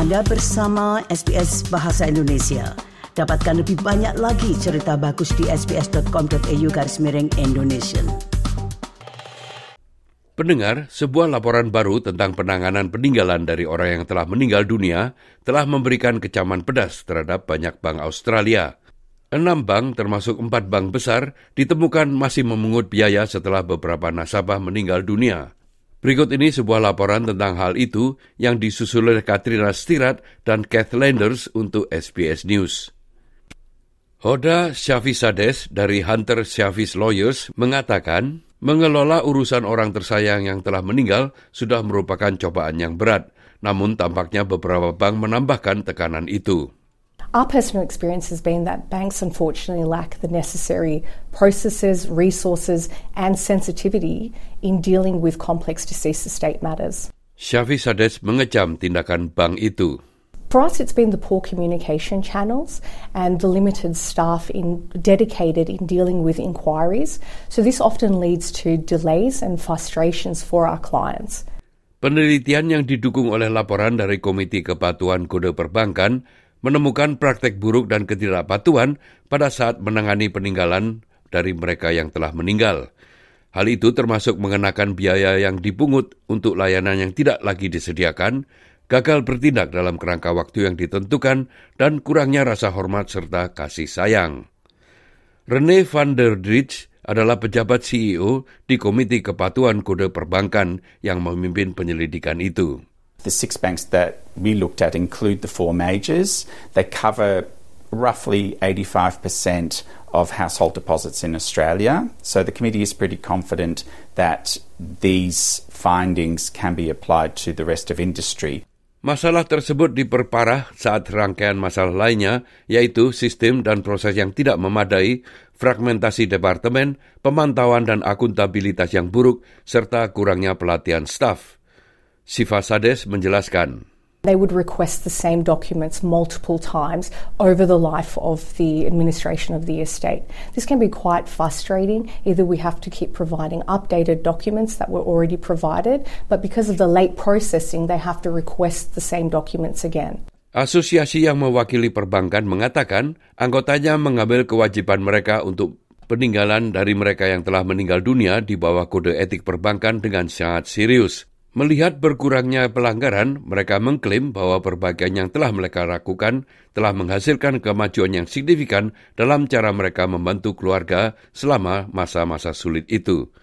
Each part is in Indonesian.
Anda bersama SBS Bahasa Indonesia. Dapatkan lebih banyak lagi cerita bagus di sbs.com.au garis miring Indonesia. Pendengar, sebuah laporan baru tentang penanganan peninggalan dari orang yang telah meninggal dunia telah memberikan kecaman pedas terhadap banyak bank Australia. Enam bank, termasuk empat bank besar, ditemukan masih memungut biaya setelah beberapa nasabah meninggal dunia. Berikut ini sebuah laporan tentang hal itu yang disusul oleh Katrina Stirat dan Kath Landers untuk SBS News. Hoda Syafisadeh dari Hunter Syafis Lawyers mengatakan, mengelola urusan orang tersayang yang telah meninggal sudah merupakan cobaan yang berat, namun tampaknya beberapa bank menambahkan tekanan itu. Our personal experience has been that banks unfortunately lack the necessary processes, resources, and sensitivity in dealing with complex deceased estate matters. Sades mengecam tindakan bank itu. For us, it's been the poor communication channels and the limited staff in, dedicated in dealing with inquiries. So, this often leads to delays and frustrations for our clients. Penelitian yang didukung oleh laporan dari Komite Kepatuhan Kode Perbankan menemukan praktek buruk dan ketidakpatuhan pada saat menangani peninggalan dari mereka yang telah meninggal. Hal itu termasuk mengenakan biaya yang dipungut untuk layanan yang tidak lagi disediakan, gagal bertindak dalam kerangka waktu yang ditentukan, dan kurangnya rasa hormat serta kasih sayang. Rene van der Dritz adalah pejabat CEO di Komite Kepatuhan Kode Perbankan yang memimpin penyelidikan itu. The six banks that we looked at include the four majors. They cover roughly 85% of household deposits in Australia. So the committee is pretty confident that these findings can be applied to the rest of industry. Masalah tersebut diperparah saat rangkaian masalah lainnya, yaitu sistem dan proses yang tidak memadai, fragmentasi departemen, pemantauan dan akuntabilitas yang buruk, serta kurangnya pelatihan staf. Sifa Sades menjelaskan. They would request the same documents multiple times over the life of the administration of the estate. This can be quite frustrating. Either we have to keep providing updated documents that were already provided, but because of the late processing, they have to request the same documents again. Asosiasi yang mewakili perbankan mengatakan anggotanya mengambil kewajiban mereka untuk peninggalan dari mereka yang telah meninggal dunia di bawah kode etik perbankan dengan sangat serius. Melihat berkurangnya pelanggaran, mereka mengklaim bahwa perbaikan yang telah mereka lakukan telah menghasilkan kemajuan yang signifikan dalam cara mereka membantu keluarga selama masa-masa sulit itu.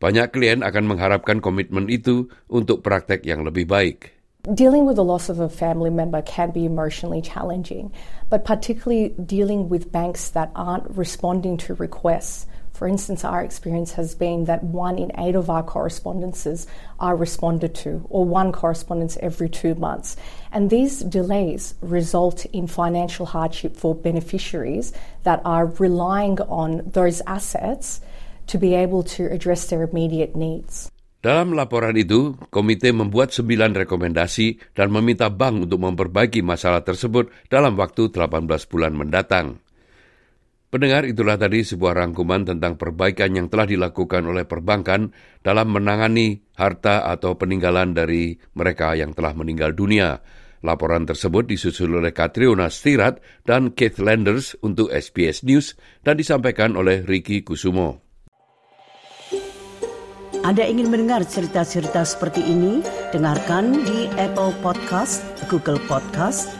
Banyak klien akan mengharapkan komitmen itu untuk praktek yang lebih baik. Dealing with the loss of a family member can be emotionally challenging, but particularly dealing with banks that aren't responding to requests For instance, our experience has been that one in eight of our correspondences are responded to, or one correspondence every two months. And these delays result in financial hardship for beneficiaries that are relying on those assets to be able to address their immediate needs. Dalam laporan itu, komite membuat sembilan rekomendasi dan meminta bank untuk memperbaiki masalah tersebut dalam waktu 18 bulan mendatang. Pendengar itulah tadi sebuah rangkuman tentang perbaikan yang telah dilakukan oleh perbankan dalam menangani harta atau peninggalan dari mereka yang telah meninggal dunia. Laporan tersebut disusul oleh Katriona Stirat dan Keith Landers untuk SBS News dan disampaikan oleh Ricky Kusumo. Anda ingin mendengar cerita-cerita seperti ini? Dengarkan di Apple Podcast, Google Podcast,